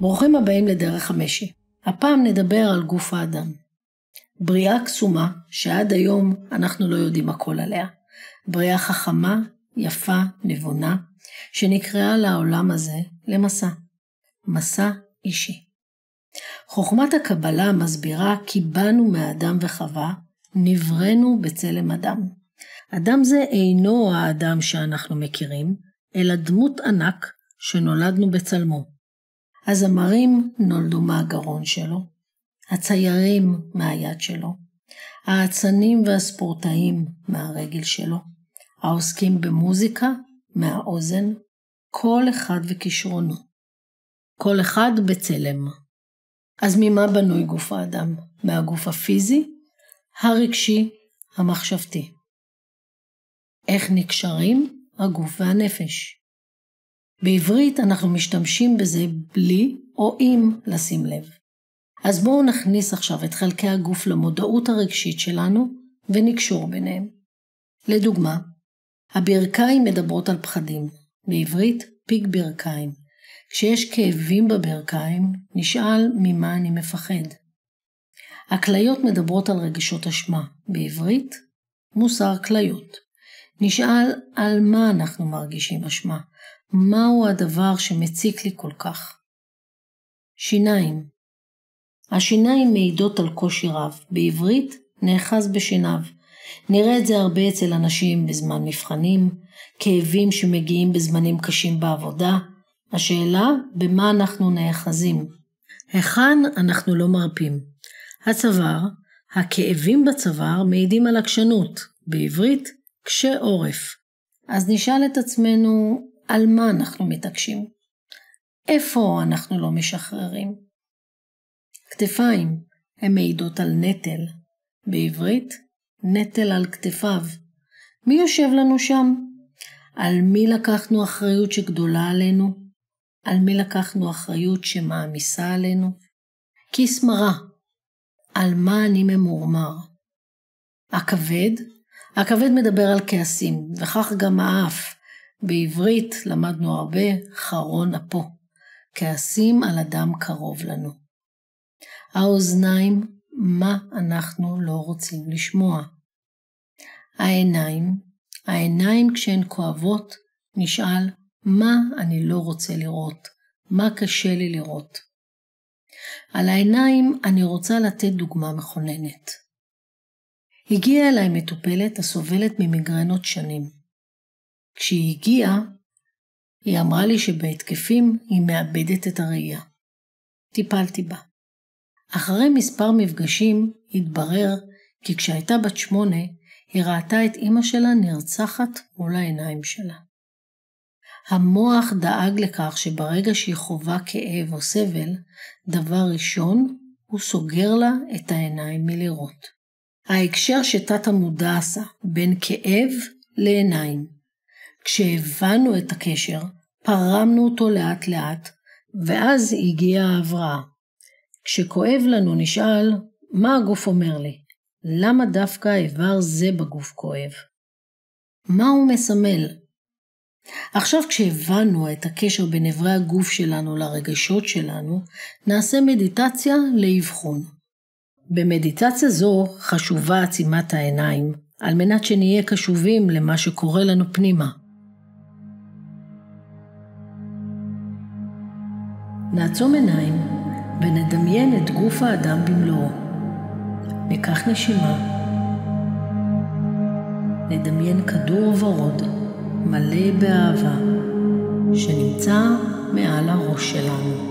ברוכים הבאים לדרך המשי. הפעם נדבר על גוף האדם. בריאה קסומה, שעד היום אנחנו לא יודעים הכל עליה. בריאה חכמה, יפה, נבונה, שנקראה לעולם הזה למסע. מסע אישי. חוכמת הקבלה מסבירה כי באנו מאדם וחווה, נבראנו בצלם אדם. אדם זה אינו האדם שאנחנו מכירים, אלא דמות ענק שנולדנו בצלמו. הזמרים נולדו מהגרון שלו, הציירים מהיד שלו, האצנים והספורטאים מהרגל שלו, העוסקים במוזיקה מהאוזן, כל אחד וכישרונו. כל אחד בצלם. אז ממה בנוי גוף האדם? מהגוף הפיזי, הרגשי, המחשבתי. איך נקשרים הגוף והנפש? בעברית אנחנו משתמשים בזה בלי או עם לשים לב. אז בואו נכניס עכשיו את חלקי הגוף למודעות הרגשית שלנו ונקשור ביניהם. לדוגמה, הברכיים מדברות על פחדים, בעברית פיק ברכיים. כשיש כאבים בברכיים, נשאל ממה אני מפחד. הכליות מדברות על רגשות אשמה, בעברית מוסר כליות. נשאל על מה אנחנו מרגישים אשמה, מהו הדבר שמציק לי כל כך. שיניים השיניים מעידות על קושי רב, בעברית נאחז בשיניו. נראה את זה הרבה אצל אנשים בזמן מבחנים, כאבים שמגיעים בזמנים קשים בעבודה. השאלה, במה אנחנו נאחזים? היכן אנחנו לא מרפים? הצוואר, הכאבים בצוואר מעידים על עקשנות, בעברית קשה עורף. אז נשאל את עצמנו, על מה אנחנו מתעקשים? איפה אנחנו לא משחררים? כתפיים, הן מעידות על נטל. בעברית, נטל על כתפיו. מי יושב לנו שם? על מי לקחנו אחריות שגדולה עלינו? על מי לקחנו אחריות שמעמיסה עלינו? כיס מרה, על מה אני ממורמר? הכבד, הכבד מדבר על כעסים, וכך גם האף. בעברית למדנו הרבה חרון אפו, כעסים על אדם קרוב לנו. האוזניים, מה אנחנו לא רוצים לשמוע. העיניים, העיניים כשהן כואבות, נשאל מה אני לא רוצה לראות, מה קשה לי לראות. על העיניים אני רוצה לתת דוגמה מכוננת. הגיעה אליי מטופלת הסובלת ממיגרנות שנים. כשהיא הגיעה, היא אמרה לי שבהתקפים היא מאבדת את הראייה. טיפלתי בה. אחרי מספר מפגשים התברר כי כשהייתה בת שמונה, היא ראתה את אמא שלה נרצחת מול העיניים שלה. המוח דאג לכך שברגע שהיא חווה כאב או סבל, דבר ראשון, הוא סוגר לה את העיניים מלראות. ההקשר שתת המודע עשה בין כאב לעיניים. כשהבנו את הקשר, פרמנו אותו לאט לאט, ואז הגיעה ההבראה. כשכואב לנו נשאל, מה הגוף אומר לי? למה דווקא איבר זה בגוף כואב? מה הוא מסמל? עכשיו כשהבנו את הקשר בין אברי הגוף שלנו לרגשות שלנו, נעשה מדיטציה לאבחון. במדיטציה זו חשובה עצימת העיניים, על מנת שנהיה קשובים למה שקורה לנו פנימה. נעצום עיניים ונדמיין את גוף האדם במלואו. ניקח נשימה. נדמיין כדור ורוד מלא באהבה שנמצא מעל הראש שלנו.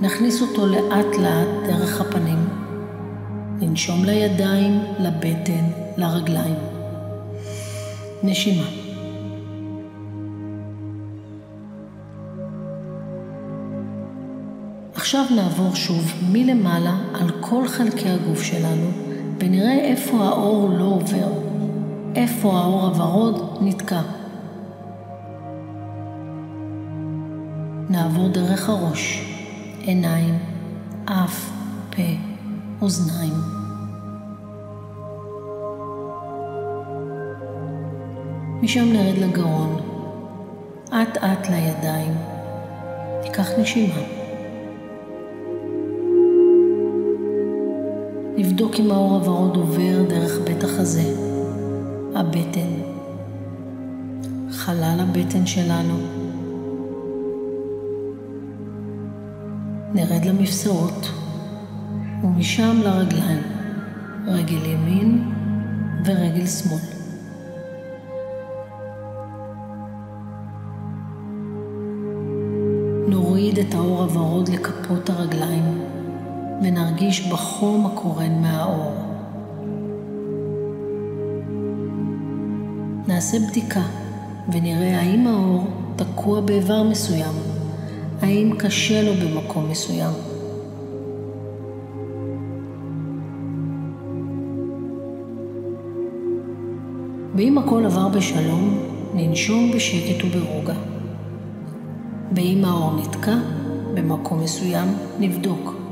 נכניס אותו לאט לאט דרך הפנים. ננשום לידיים, לבטן, לרגליים. נשימה. עכשיו נעבור שוב מלמעלה על כל חלקי הגוף שלנו ונראה איפה האור לא עובר, איפה האור הוורוד נתקע. נעבור דרך הראש, עיניים, אף, פה, אוזניים. משם נרד לגרון, אט אט לידיים. ניקח נשימה. נבדוק אם האור הוורוד עובר דרך בית החזה, הבטן, חלל הבטן שלנו. נרד למפסעות, ומשם לרגליים, רגל ימין ורגל שמאל. נוריד את האור הוורוד לכפות הרגליים ונרגיש בחום הקורן מהאור. נעשה בדיקה ונראה האם האור תקוע באיבר מסוים, האם קשה לו במקום מסוים. ואם הכל עבר בשלום, ננשום בשקט וברוגע. ואם האור נתקע במקום מסוים, נבדוק.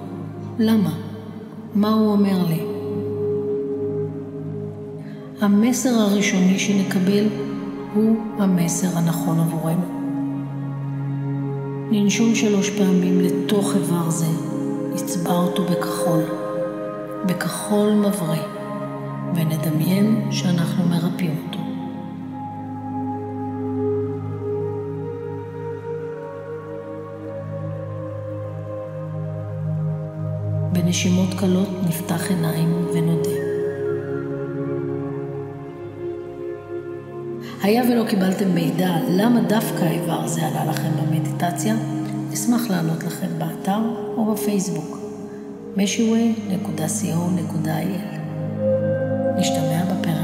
למה? מה הוא אומר לי? המסר הראשוני שנקבל הוא המסר הנכון עבורנו. ננשום שלוש פעמים לתוך איבר זה, נצבע אותו בכחול, בכחול מבריא, ונדמיין שאנחנו מרפאים אותו. בנשימות קלות נפתח עיניים ונודה. היה ולא קיבלתם מידע למה דווקא האיבר הזה עלה לכם במדיטציה, אשמח לענות לכם באתר או בפייסבוק, משווה.co.il. נשתמע בפרק.